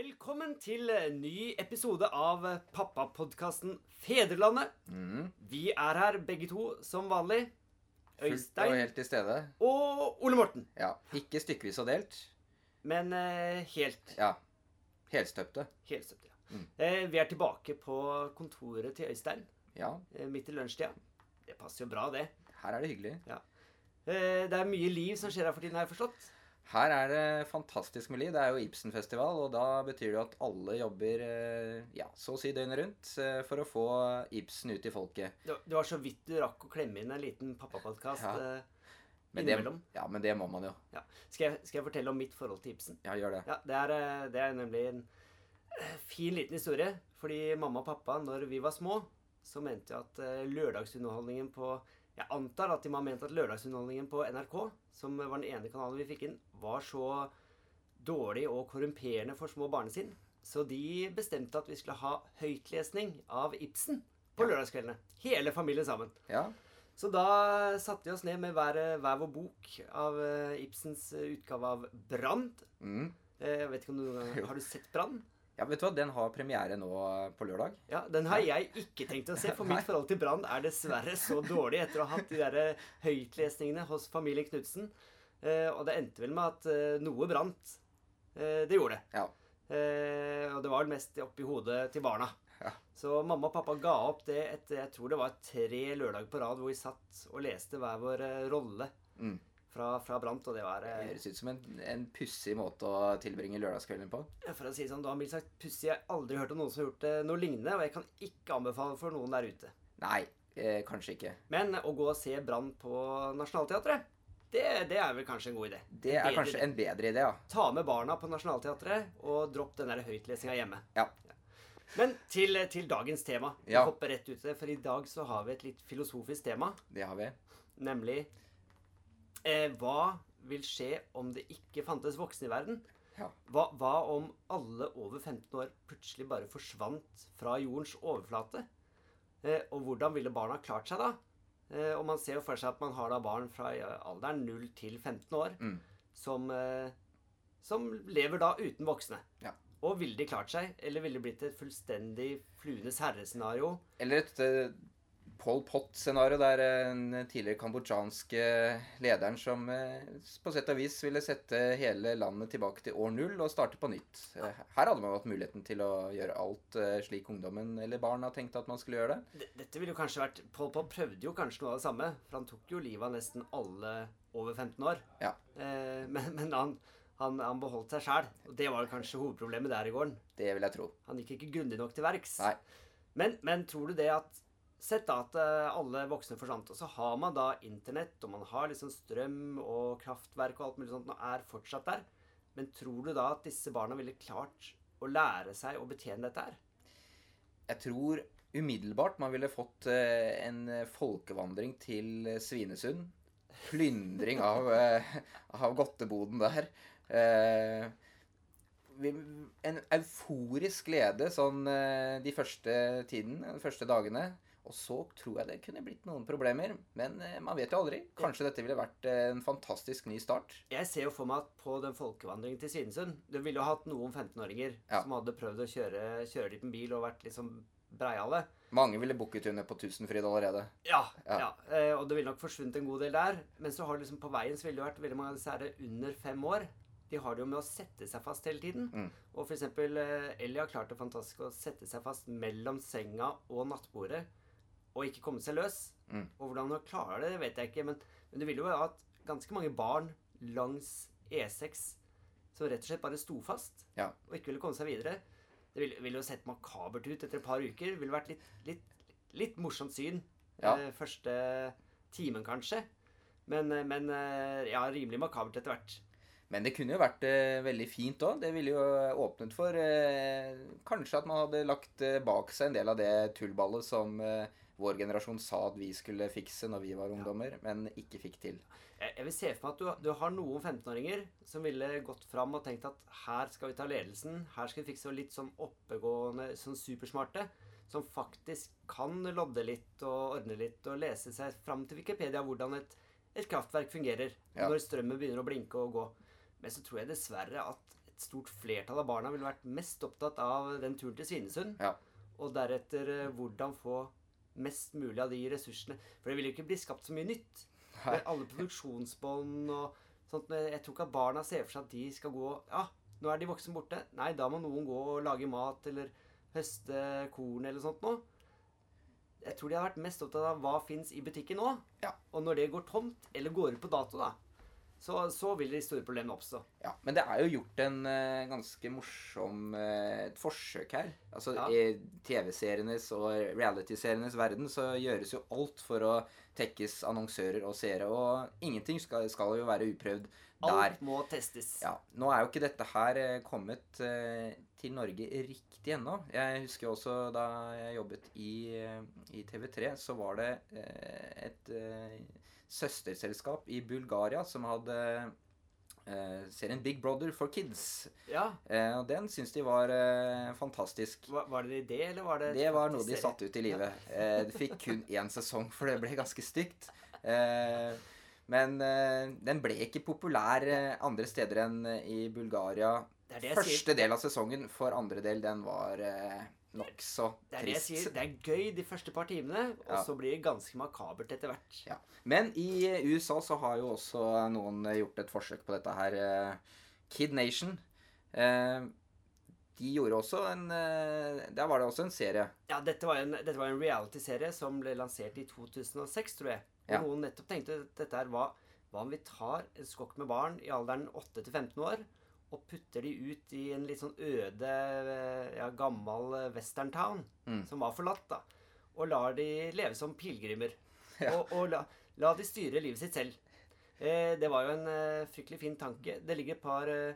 Velkommen til en ny episode av pappapodkasten Fedrelandet. Vi er her begge to som vanlig. Fullt og helt til stede. og Ole Morten. Ja. Ikke stykkevis og delt. Men eh, helt Ja. Helstøpte. helstøpt. Ja. Eh, vi er tilbake på kontoret til Øystein Ja. eh, midt i lunsjtida. Det passer jo bra, det. Her er det hyggelig. Eh, det er mye liv som skjer her for tiden, har jeg forstått. Her er det fantastisk med liv. Det er jo Ibsenfestival, og da betyr det jo at alle jobber eh, ja, så å si døgnet rundt eh, for å få Ibsen ut i folket. Det, var så vidt du rakk å klemme inn en liten pappapodkast Ja. innimellom. Det, ja, men det må man jo. Ja. Skal, jeg, skal jeg fortelle om mitt forhold til Ibsen? Ja, gjør det. Ja, det er, eh, det er nemlig en eh, fin liten historie. Fordi mamma og pappa, når vi var små, så mente jo at eh, lørdagsunderholdningen på Jeg antar at de må ha ment at lørdagsunderholdningen på NRK, som var den ene kanalen vi fikk inn, var så dårlig og korrumperende for små barnesinn. Så de bestemte at vi skulle ha høytlesning av Ibsen på lørdagskveldene. Hele familien sammen. Ja. Så da satte vi oss ned med hver, hver vår bok av eh, Ibsens utgave av Brand. Mm. Eh, Jeg vet ikke om du Har du sett Brann? Ja, vet du hva? Den har premiere nå på lørdag. Ja, Den har jeg ikke tenkt å se, for mitt forhold til Brann er dessverre så dårlig etter å ha hatt de der eh, høytlesningene hos familien Knutsen. Eh, og det endte vel med at eh, noe brant. Eh, det gjorde det. Ja. Eh, og det var vel mest oppi hodet til barna. Ja. Så mamma og pappa ga opp det etter jeg tror det var tre lørdager på rad hvor vi satt og leste hver vår eh, rolle Mm. Fra, fra Brant. Og det var Det eh, høres ut som en, en pussig måte å tilbringe lørdagskvelden på. For å si det sånn, du har mildt sagt pussig. Jeg har aldri hørt om noen som har gjort eh, noe lignende, og jeg kan ikke anbefale for noen der ute. Nei, eh, kanskje ikke. Men å gå og se Brann på Nationaltheatret, det, det er vel kanskje en god idé. Det er kanskje idé. en bedre idé, ja. Ta med barna på Nationaltheatret, og dropp den der høytlesinga hjemme. Ja. Men til, til dagens tema. Vi Ja. hopper rett ut i det, for i dag så har vi et litt filosofisk tema, Det har vi. nemlig eh, Hva vil skje om det ikke fantes voksne i verden? Hva, hva om alle over 15 år plutselig bare forsvant fra jordens overflate? Eh, og hvordan ville barna klart seg da? Eh, og man ser jo for seg at man har da barn fra alderen 0 til 15 år Mm. som, eh, som lever da uten voksne. Ja. Og ville de klart seg, eller ville det blitt et fullstendig fluenes herre-scenario? Eller et uh, Pol Pot-scenario der eh, den tidligere kambodsjanske lederen som eh, på sett og vis ville sette hele landet tilbake til år null og starte på nytt. Eh, her hadde man hatt muligheten til å gjøre alt eh, slik ungdommen eller barna tenkte at man skulle gjøre det. Dette ville jo kanskje vært Pol Pot prøvde jo kanskje noe av det samme, for han tok jo livet av nesten alle over 15 år. Ja. Eh, men men han, han, han beholdt seg sjæl, og det var kanskje hovedproblemet der i gården. Det vil jeg tro. Han gikk ikke grundig nok til verks. Nei. Men, men tror du det at Sett da at eh, alle voksne forsvant, og så har man da internett, og man har liksom strøm og kraftverk og alt mulig sånt, og er fortsatt der. Men tror du da at disse barna ville klart å lære seg å betjene dette her? Jeg tror umiddelbart man ville fått eh, en folkevandring til Svinesund. Plyndring av, eh, av godteboden der. En euforisk glede sånn de første tiden, de første dagene. Og så tror jeg det kunne blitt noen problemer. Men eh, man vet jo aldri. Kanskje dette ville vært eh, en fantastisk ny start. Jeg ser jo for meg at på den folkevandringen til Svinesund Du ville jo hatt noen 15-åringer Ja. som hadde prøvd å kjøre, kjøre litt med bil og vært liksom breiale. Mange ville booket under på Tusenfryd allerede. Ja, Ja. ja. eh, og det ville nok forsvunnet en god del der. Men så har det liksom på veien så ville det vært veldig mange av disse her under fem år. De har det jo med å sette seg fast hele tiden. Mm. Og eksempel eh, Ellie har klart det fantastisk å sette seg fast mellom senga og nattbordet og ikke komme seg løs. Mm. Og hvordan hun klarer det, vet jeg ikke. Men, men det ville jo at ganske mange barn langs E6 som rett og slett bare sto fast Ja. og ikke ville komme seg videre. Det ville, ville jo sett makabert ut etter et par uker. Det ville vært litt, litt, litt morsomt syn Ja. eh, første timen, kanskje. Men, eh, men eh, ja, rimelig makabert etter hvert. Men det kunne jo vært eh, veldig fint òg. Det ville jo åpnet for eh, Kanskje at man hadde lagt eh, bak seg en del av det tullballet som eh, vår generasjon sa at vi skulle fikse når vi var ungdommer, men ikke fikk til. Jeg, jeg vil se for meg at du, du har noen 15-åringer som ville gått fram og tenkt at her skal vi ta ledelsen, her skal vi fikse litt sånn oppegående, sånn supersmarte, som faktisk kan lodde litt og ordne litt og lese seg fram til Wikipedia hvordan et, et kraftverk fungerer Ja. når strømmen begynner å blinke og gå. Men så tror jeg dessverre at et stort flertall av barna ville vært mest opptatt av den turen til Svinesund. Ja. Og deretter eh, hvordan få mest mulig av de ressursene. For det ville jo ikke bli skapt så mye nytt. Med alle produksjonsbånd og sånt. Jeg tror ikke at barna ser for seg at de skal gå Ja, nå er de voksne borte. Nei, da må noen gå og lage mat eller høste korn eller sånt noe. Jeg tror de har vært mest opptatt av hva fins i butikken nå. Ja. Og når det går tomt, eller går ut på dato, da, så, så vil de store problemene oppstå. Ja, Men det er jo gjort en uh, ganske morsom uh, forsøk her. Altså Ja. I TV-serienes og reality-serienes verden så gjøres jo alt for å tekkes annonsører og seere. Og ingenting skal, skal jo være uprøvd der. Alt må testes. Ja, Nå er jo ikke dette her eh, kommet eh, til Norge riktig ennå. Jeg husker også da jeg jobbet i, i TV3, så var det eh, et eh, søsterselskap i Bulgaria som hadde eh, serien Big Brother for Kids. Ja. Eh, og den syns de var eh, fantastisk. Var, var det det, eller var det Det var noe de satte ut i livet. Eh, de fikk kun én sesong, for det ble ganske stygt. Eh, men eh, den ble ikke populær eh, andre steder enn i Bulgaria. Det er det jeg. Første del av sesongen, for andre del, den var eh, trist. Det er det jeg sier. Det er gøy de første par timene, og Ja. så blir det ganske makabert etter hvert. Ja. Men i USA så har jo også noen eh, gjort et forsøk på dette her. eh, Kid Nation. Eh, de gjorde også en Der var det også en serie. Ja, dette var en, dette var en reality-serie som ble lansert i 2006, tror jeg. Og Ja. noen nettopp tenkte at dette her hva, hva om vi tar en skokk med barn i alderen 8 til 15 år og putter de ut i en litt sånn øde, eh, ja, gammel eh, western town Mm. som var forlatt, da. Og lar de leve som pilegrimer. Ja. Og, og la, la de styre livet sitt selv. Eh, det var jo en eh, fryktelig fin tanke. Det ligger et par eh,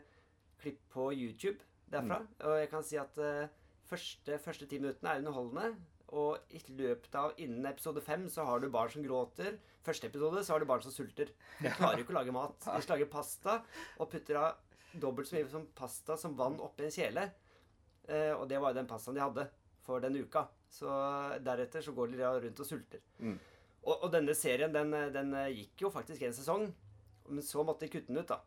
klipp på YouTube derfra. Mm. Og jeg kan si at eh, første, første ti minuttene er underholdende. Og i løpet av innen episode fem så har du barn som gråter. Første episode så har du barn som sulter. De klarer jo ikke å lage mat. De lager pasta og putter av dobbelt så mye som pasta som vann oppi en kjele. Eh, og det var jo den pastaen de hadde for den uka. Så deretter så går de da rundt og sulter. Mm. Og, og denne serien den, den gikk jo faktisk en sesong. Men så måtte de kutte den ut, da.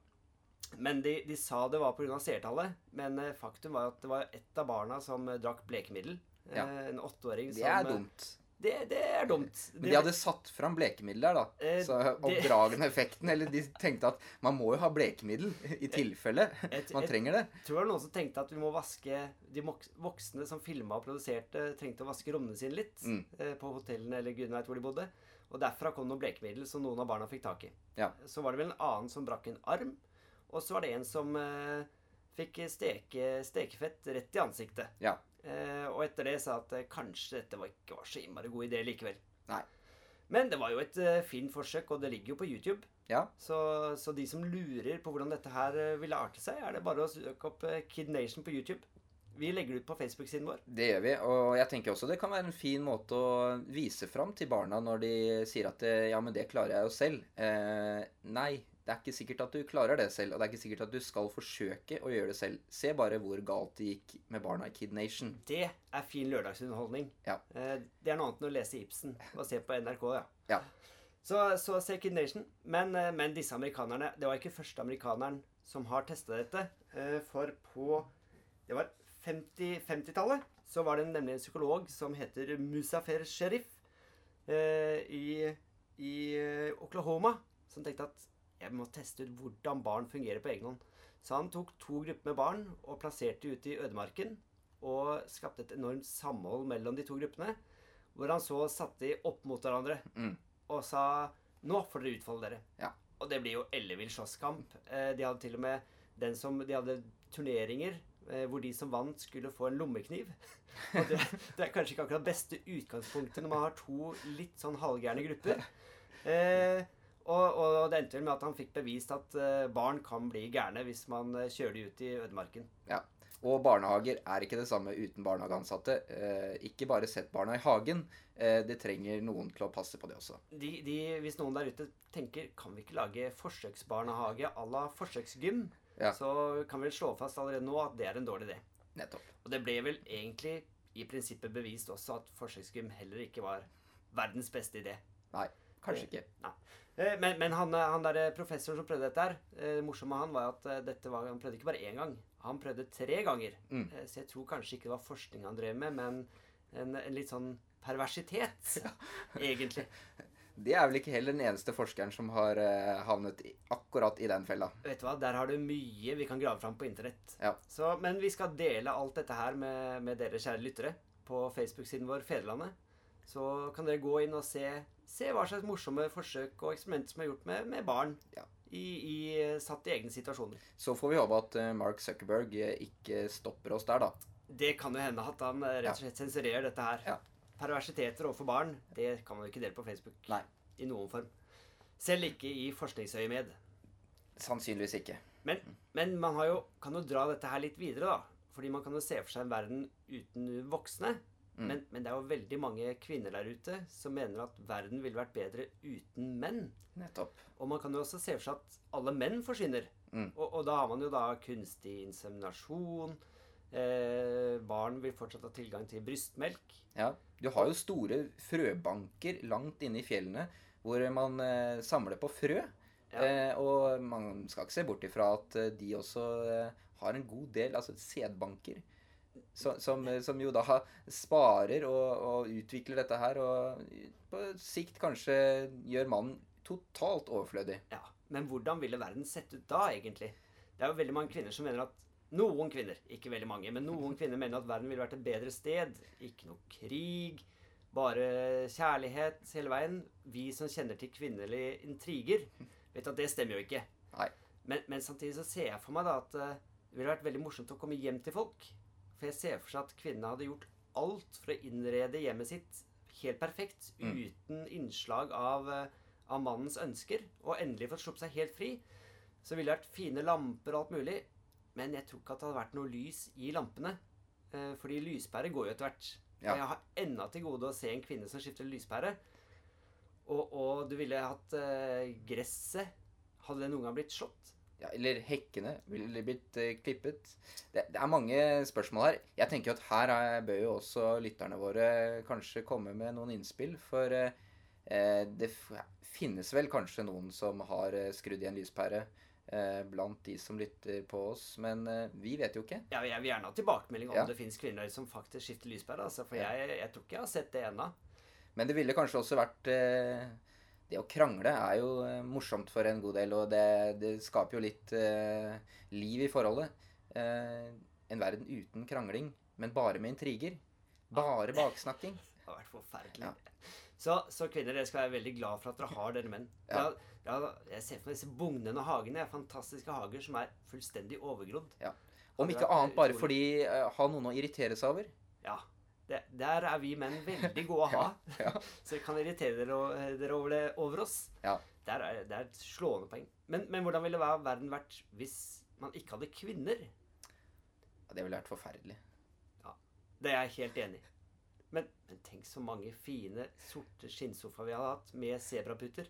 Men de, de sa det var pga. seertallet. Men eh, faktum var at det var ett av barna som drakk blekemiddel. Ja. Eh, En åtteåring Det er eh, dumt. Det, det er dumt. Men de hadde satt fram blekemiddel der, da. Eh, Så oppdragende effekten Eller de tenkte at man må jo ha blekemiddel i tilfelle Et- man trenger det. Jeg tror det var noen som tenkte at vi må vaske De voksne som filma og produserte, trengte å vaske rommene sine litt. Mm. eh, På hotellene eller gud veit hvor de bodde. Og derfra kom noe blekemiddel som noen av barna fikk tak i. Ja. Så var det vel en annen som brakk en arm. Og så var det en som eh, fikk steke, stekefett rett i ansiktet. Ja. Eh, og etter det sa at eh, kanskje dette var ikke var så innmari god idé likevel. Nei. Men det var jo et eh, fint forsøk, og det ligger jo på YouTube. Ja. Så, så de som lurer på hvordan dette her ville arte seg, er det bare å søke opp Kid Nation på YouTube. Vi legger det ut på Facebook-siden vår. Det gjør vi. Og jeg tenker også det kan være en fin måte å vise fram til barna når de sier at ja, men det klarer jeg jo selv. Eh, nei, det er ikke sikkert at du klarer det selv, og det er ikke sikkert at du skal forsøke å gjøre det selv. Se bare hvor galt det gikk med barna i Kid Nation. Det er fin lørdagsunderholdning. Ja. Eh, det er noe annet enn å lese Ibsen og se på NRK, ja. Ja. Så, så se Kid Nation. Men, eh, men disse amerikanerne Det var ikke første amerikaneren som har testa dette. Eh, For på Det var 50 50-tallet. Så var det nemlig en psykolog som heter Musafer Sherif eh, i, i Oklahoma, som tenkte at jeg må teste ut hvordan barn fungerer på egen hånd. Så han tok to grupper med barn og plasserte de ute i ødemarken. Og skapte et enormt samhold mellom de to gruppene. Hvor han så satte de opp mot hverandre Mm. og sa Nå får dere utfolde dere. Ja. Og det blir jo ellevill slåsskamp. Eh, de hadde til og med den som De hadde turneringer eh, hvor de som vant, skulle få en lommekniv. Og det, det er kanskje ikke akkurat beste utgangspunktet når man har to litt sånn halvgærne grupper. Eh, og, og det endte vel med at han fikk bevist at eh, barn kan bli gærne hvis man eh, kjører de ut i ødemarken. Og barnehager er ikke det samme uten barnehageansatte. Eh, ikke bare sett barna i hagen. Eh, det trenger noen til å passe på det også. De, de, hvis noen der ute tenker kan vi ikke lage forsøksbarnehage à la forsøksgym, Ja. så kan vi slå fast allerede nå at det er en dårlig idé. Nettopp. Og det ble vel egentlig i prinsippet bevist også at forsøksgym heller ikke var verdens beste idé. Nei, kanskje ikke. Eh, Men, men han, han der professoren som prøvde dette her, eh, det morsomme med han var at eh, dette var, han prøvde ikke bare én gang. Han prøvde tre ganger. Mm. Eh, Så jeg tror kanskje ikke det var forskning han drev med, men en, en litt sånn perversitet, egentlig. Det er vel ikke heller den eneste forskeren som har eh, havnet i, akkurat i den fella. Vet du hva, Der har du mye vi kan grave fram på internett. Ja. Så, men vi skal dele alt dette her med, med dere kjære lyttere på Facebook-siden vår Fedrelandet. Så kan dere gå inn og se, se hva slags morsomme forsøk og eksperimenter som er gjort med, med barn. Ja. I, i, satt i egne situasjoner. Så får vi håpe at eh, Mark Zuckerberg eh, ikke stopper oss der, da. Det kan jo hende at han eh, rett og slett sensurerer dette her. Ja. Perversiteter overfor barn, det kan man jo ikke dele på Facebook. Nei. I noen form. Selv ikke i forskningsøyemed. Sannsynligvis ikke. Men, men man har jo, kan jo dra dette her litt videre, da. Fordi man kan jo se for seg en verden uten voksne. Mm. Men, men det er jo veldig mange kvinner der ute som mener at verden ville vært bedre uten menn. Nettopp. Og man kan jo også se for seg at alle menn forsvinner. Mm. Og, og da har man jo da kunstig inseminasjon. Eh, barn vil fortsatt ha tilgang til brystmelk. Ja. Du har jo store frøbanker langt inne i fjellene hvor man eh, samler på frø. Ja. Eh, og man skal ikke se bort ifra at eh, de også eh, har en god del altså sædbanker. Som, eh, som jo da sparer og, og utvikler dette her, og på sikt kanskje gjør mannen totalt overflødig. Ja, Men hvordan ville verden sett ut da, egentlig? Det er jo veldig mange kvinner som mener at Noen kvinner, ikke veldig mange, men noen kvinner mener at verden ville vært et bedre sted. Ikke noe krig, bare kjærlighet hele veien. Vi som kjenner til kvinnelige intriger, vet at det stemmer jo ikke. Nei. Men, men samtidig så ser jeg for meg da at eh, det ville vært veldig morsomt å komme hjem til folk. For jeg ser for seg at kvinnene hadde gjort alt for å innrede hjemmet sitt helt perfekt, Mm. uten innslag av, eh, av mannens ønsker, og endelig fått sluppet seg helt fri. Så ville det vært fine lamper og alt mulig, men jeg tror ikke at det hadde vært noe lys i lampene. Eh, fordi lyspære går jo etter hvert. Ja. Jeg har ennå til gode å se en kvinne som skifter lyspære. Og, og du ville hatt eh, gresset Hadde det noen gang blitt slått? Ja, eller hekkene ville blitt eh, klippet. Det, det er mange spørsmål her. Jeg tenker at her er, bør jo også lytterne våre kanskje komme med noen innspill. For eh, eh, det finnes vel kanskje noen som har eh, skrudd i en lyspære eh, blant de som lytter på oss. Men eh, vi vet jo ikke. Ja, jeg vil gjerne ha tilbakemelding om Ja. det finnes kvinner som faktisk skifter lyspære. Altså, for Ja. jeg, jeg tror ikke jeg har sett det ennå. Men det ville kanskje også vært Det å krangle er jo eh, morsomt for en god del, og det, det skaper jo litt eh, liv i forholdet. Eh, en verden uten krangling, men bare med intriger. Bare baksnakking. Det har vært forferdelig. Ja. Så, så kvinner, dere skal være veldig glad for at dere har dere menn. Ja. Ja, ja, jeg ser for meg disse bugnende hagene. Fantastiske hager som er fullstendig overgrodd. Om ikke annet bare fordi uh, ha noen å irritere seg over. Ja. Det, der er vi menn veldig gode å ha. Ja. Så jeg kan irritere dere, dere over, det, over oss. Ja. Der er, det er et slående poeng. Men, men hvordan ville verden vært hvis man ikke hadde kvinner? Ja, Det ville vært forferdelig. Det er jeg helt enig i. Men, men tenk så mange fine, sorte skinnsofaer vi hadde hatt med sebraputer.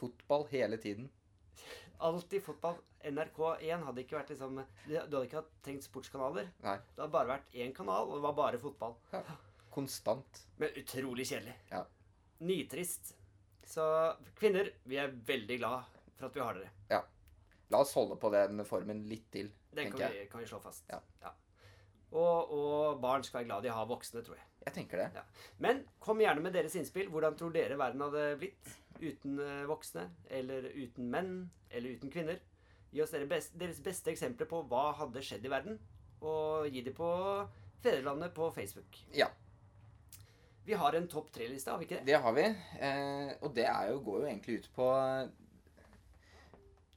Fotball hele tiden. Alltid fotball. NRK1 hadde ikke vært liksom Du hadde ikke trengt sportskanaler. Nei. Det hadde bare vært én kanal, og det var bare fotball. Ja. Konstant. Men utrolig kjedelig. Ja. Nitrist. Så kvinner, vi er veldig glad for at vi har dere. Ja. La oss holde på den formen litt til, Den kan jeg. vi, kan vi slå fast. Ja. Ja. Og, og barn skal være glad de har voksne, tror jeg. Jeg tenker det. Men kom gjerne med deres innspill. Hvordan tror dere verden hadde blitt uten eh, voksne? Eller uten menn? Eller uten kvinner? Gi oss deres beste eksempler på hva hadde skjedd i verden. Og gi det på Fedrelandet på Facebook. Ja. Vi har en topp tre-liste, har vi ikke det? Det har vi. Eh, og det er jo, går jo egentlig ut på eh,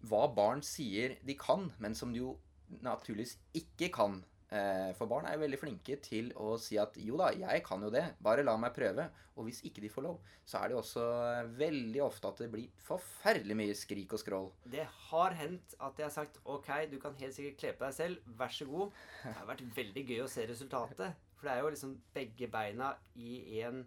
hva barn sier de kan, men som de jo naturligvis ikke kan. Eh, for barn er jo veldig flinke til å si at jo da, jeg kan jo det, bare la meg prøve. Og hvis ikke de får lov, så er det jo også eh, veldig ofte at det blir forferdelig mye skrik og skrål. Det har hendt at jeg har sagt OK, du kan helt sikkert kle på deg selv, vær så god. Det har vært veldig gøy å se resultatet. For det er jo liksom begge beina i en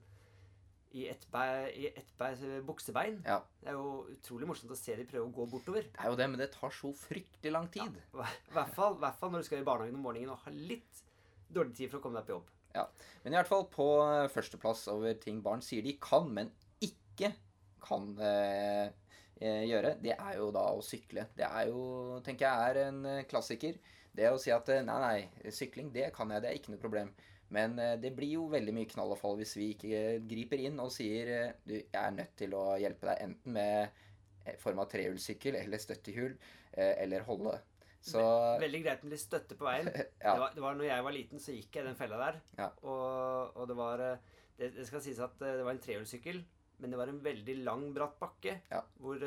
i ett ett bei, buksebein. Ja. Det er jo utrolig morsomt å se de prøve å gå bortover. Det er jo det, men det tar så fryktelig lang tid. I hvert fall, hvert fall når du skal i barnehagen om morgenen og har litt dårlig tid for å komme deg på jobb. Ja, Men i hvert fall på eh, førsteplass over ting barn sier de kan, men ikke kan eh, eh, gjøre, det er jo da å sykle. Det er jo, tenker jeg, er en eh, klassiker. Det å si at eh, nei, nei, sykling, det kan jeg, det er ikke noe problem. Men eh, det blir jo veldig mye knall og fall hvis vi ikke eh, griper inn og sier eh, du, jeg er nødt til å hjelpe deg enten med form av trehjulssykkel eller støttehjul eh, eller holde. Så Veldig greit med litt støtte på veien. ja. Det, var, det var når jeg var liten, så gikk jeg den fella der. Ja. Og, og det var det, det skal sies at det var en trehjulssykkel, men det var en veldig lang, bratt bakke. Ja. Hvor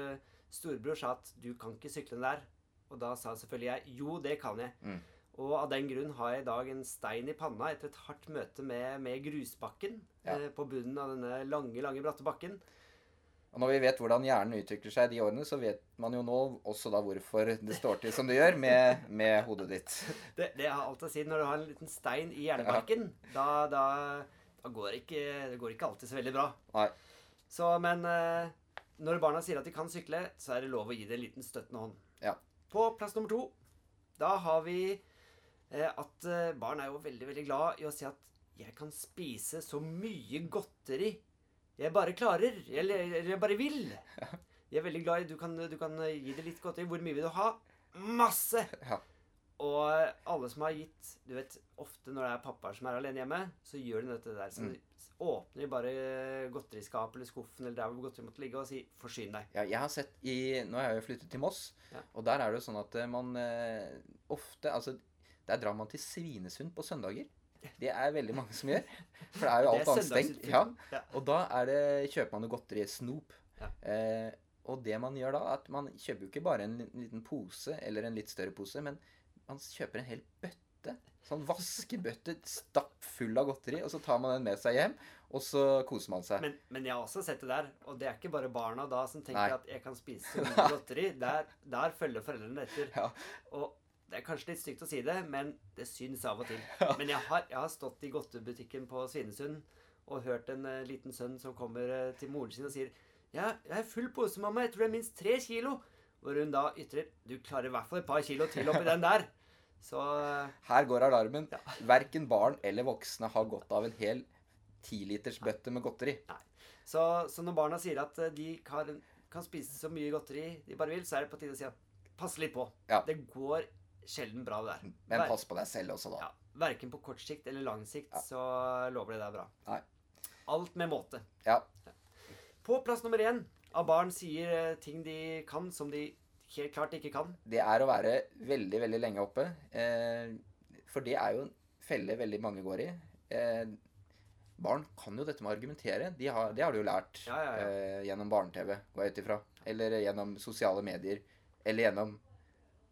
storebror sa at 'du kan ikke sykle den der'. Og da sa selvfølgelig jeg 'jo, det kan jeg'. Mm. Og av den grunn har jeg i dag en stein i panna etter et hardt møte med, med grusbakken Ja. eh, på bunnen av denne lange, lange, bratte bakken. Og når vi vet hvordan hjernen utvikler seg i de årene, så vet man jo nå også da hvorfor det står til som det gjør med, med hodet ditt. Det, det har alt å si. Når du har en liten stein i hjernebarken, da, da, da går det ikke, det går ikke alltid så veldig bra. Nei. Så, men eh, når barna sier at de kan sykle, så er det lov å gi det en liten støttende hånd. Ja. På plass nummer to, da har vi at eh, barn er jo veldig, veldig glad i å si at jeg kan spise så mye godteri jeg bare klarer, eller eller jeg bare vil. De er veldig glad i Du kan, du kan eh, gi det litt godteri. Hvor mye vil du ha? Masse! Ja. Og eh, alle som har gitt Du vet, ofte når det er pappaer som er alene hjemme, så gjør de dette der. Så Mm. åpner de bare godteriskapet eller skuffen eller der hvor godteri måtte ligge, og sier 'forsyn deg'. Ja, jeg har sett i Nå har jeg jo flyttet til Moss, Ja. og der er det jo sånn at eh, man eh, ofte Altså, der drar man til Svinesund på søndager. Det er veldig mange som gjør. For det er jo alt er annet stengt. Ja. Og da er det, kjøper man jo godteri snop. Ja. Eh, og det man gjør da, at man kjøper jo ikke bare en liten pose eller en litt større pose, men man kjøper en hel bøtte. Sånn vaskebøtte stappfull av godteri, og så tar man den med seg hjem, og så koser man seg. Men, men jeg har også sett det der, og det er ikke bare barna da som tenker Nei. at jeg kan spise så mye godteri. Der, der følger foreldrene etter. Ja. Og det er kanskje litt stygt å si det, men det syns av og til. Men jeg har, jeg har stått i godtebutikken på Svinesund og hørt en uh, liten sønn som kommer uh, til moren sin og sier ja, jeg har full pose, mamma. Jeg tror det er minst tre kilo. Hvor hun da ytrer Du klarer i hvert fall et par kilo til oppi den der. Så uh, Her går alarmen. Ja. Verken barn eller voksne har godt av en hel tilitersbøtte med godteri. Så, så når barna sier at de kan, kan spise så mye godteri de bare vil, så er det på tide å si at pass litt på. Ja. Det går sjelden bra, det der. Men pass på deg selv også, da. ja, Verken på kort sikt eller lang sikt Ja. så lover det deg bra. Nei. Alt med måte. Ja. På plass nummer én av barn sier eh, ting de kan som de helt klart ikke kan. Det er å være veldig, veldig lenge oppe. Eh, for det er jo en felle veldig mange går i. Eh, barn kan jo dette med å argumentere. De har, det har de jo lært Ja, ja, ja. Eh, gjennom barne-TV, går jeg ut ifra. Eller gjennom sosiale medier. Eller gjennom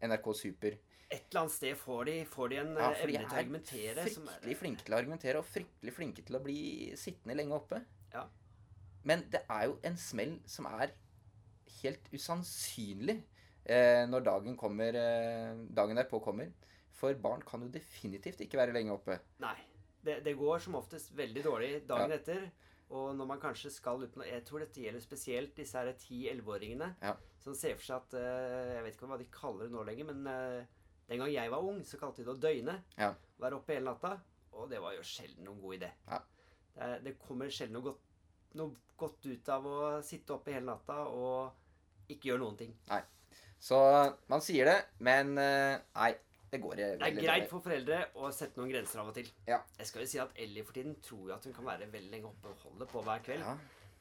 NRK Super. Et eller annet sted får de, får de en Ja, eh, for evne til å er argumentere som er fryktelig flinke til å argumentere, og fryktelig flinke til å bli sittende lenge oppe. Ja. Men det er jo en smell som er helt usannsynlig eh, når dagen kommer eh, Dagen derpå kommer. For barn kan jo definitivt ikke være lenge oppe. Nei. Det, det går som oftest veldig dårlig dagen etter. Og når man kanskje skal uten Jeg tror dette gjelder spesielt disse her 10-11-åringene. Ja. Som ser for seg at eh, Jeg vet ikke hva de kaller det nå lenger, men eh, den gang jeg var ung, så kalte de det å døgne. Ja. Være oppe hele natta. Og det var jo sjelden noen god idé. Ja. Det, det kommer sjelden noe godt, noe godt ut av å sitte oppe hele natta og ikke gjøre noen ting. Nei. Så man sier det, men eh, nei, det går Det er greit for foreldre å sette noen grenser av og til. Ja. Jeg skal jo si at Ellie for tiden tror jo at hun kan være veldig lenge oppe og holde på hver kveld. Ja.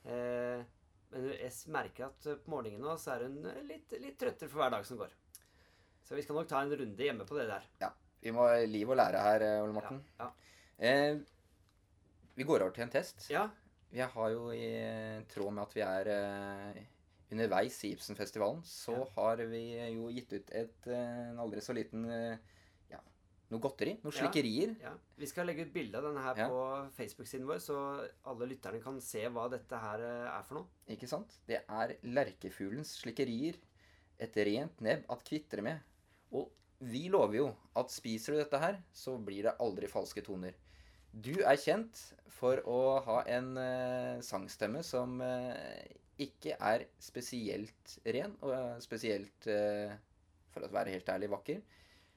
Eh, men jeg merker at eh, på morgenen nå så er hun eh, litt, litt trøttere for hver dag som går. Så vi skal nok ta en runde hjemme på det der. Ja. Vi må ha liv og lære her, eh, Ole Morten. Ja. Eh, vi går over til en test. Ja. Vi har jo i tråd med at vi er eh, underveis i Ibsenfestivalen, så Ja. har vi jo gitt ut et eh, en aldri så liten eh, ja, noe godteri. Noen slikkerier. ja. Vi skal legge ut bilde av denne her Ja. på Facebook-siden vår, så alle lytterne kan se hva dette her er for noe. Ikke sant? Det er lerkefuglens slikkerier. Et rent nebb at kvitre med. Og vi lover jo at spiser du dette her, så blir det aldri falske toner. Du er kjent for å ha en uh, sangstemme som uh, ikke er spesielt ren, og eh, spesielt, for å være helt ærlig, vakker.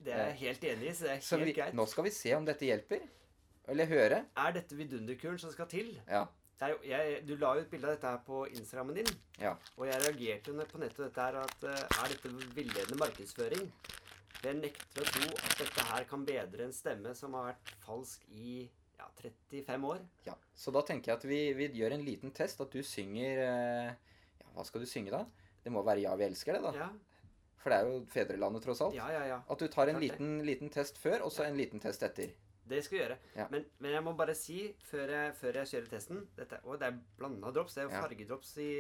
Det er jeg helt enig i, så det er helt vi, greit. nå skal vi se om dette hjelper. Eller høre. Er dette vidunderkuren som skal til? Ja. Jo, jeg, Du la jo et bilde av dette her på Instagrammen din. Ja. Og jeg reagerte jo på nettet dette her at eh, er dette villedende markedsføring? Jeg nekter å tro at dette her kan bedre en stemme som har vært falsk i ja, 35 år. Ja, Så da tenker jeg at vi, vi gjør en liten test. At du synger eh, Ja, hva skal du synge, da? Det må være 'Ja, vi elsker det', da. Ja, For det er jo fedrelandet, tross alt. ja, ja. ja. At du tar en liten, liten test før, og så en liten test etter. Det skal vi gjøre. Ja. Men, men jeg må bare si, før jeg, før jeg kjører testen dette, Og det er blanda drops. Det er Ja. fargedrops i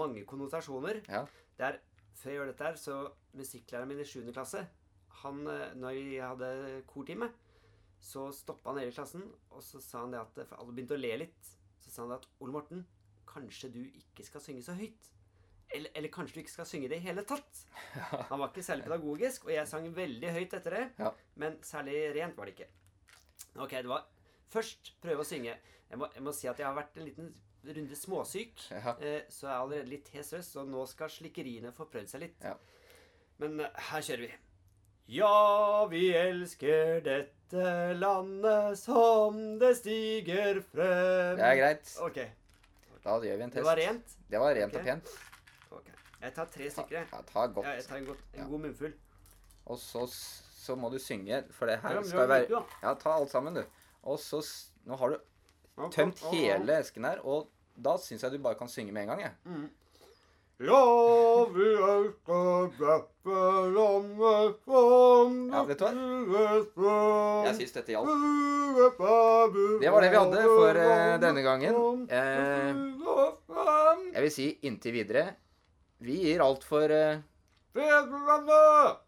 mange konnotasjoner. Ja. Er, før jeg gjør dette her, så Musikklæreren min i 7. klasse, han, eh, når vi hadde kortime, så stoppa han hele klassen, og så sa han det at For alle begynte å le litt. Så sa han det at Ole Morten, kanskje du ikke skal synge så høyt. Eller, eller kanskje du ikke skal synge det i hele tatt. Han var ikke særlig pedagogisk, og jeg sang veldig høyt etter det. Ja. Men særlig rent var det ikke. Ok, det var først prøve å synge. Jeg må, jeg må si at jeg har vært en liten runde småsyk. Ja. Eh, så jeg er allerede litt hes røst, og nå skal slikkeriene få prøvd seg litt. Ja. Men eh, her kjører vi. Ja, vi elsker dette landet som det stiger frem Det er greit. Ok. Da gjør vi en test. Det var rent? Det var rent okay. og pent. Okay. Jeg tar tre stykker, jeg. Ta, ta godt. Ja, jeg tar en, godt, en god munnfull. Og så, så må du synge, for det her skal være. Ja, ta alt sammen, du. Og så Nå har du tømt hele esken her, og da syns jeg du bare kan synge med en gang, jeg. Mm. Ja, vi elsker dette landet som Ja, vet du hva? Jeg syns dette hjalp. Det var det vi hadde for uh, denne gangen. Uh, jeg vil si inntil videre Vi gir alt for uh, Fedrelandet!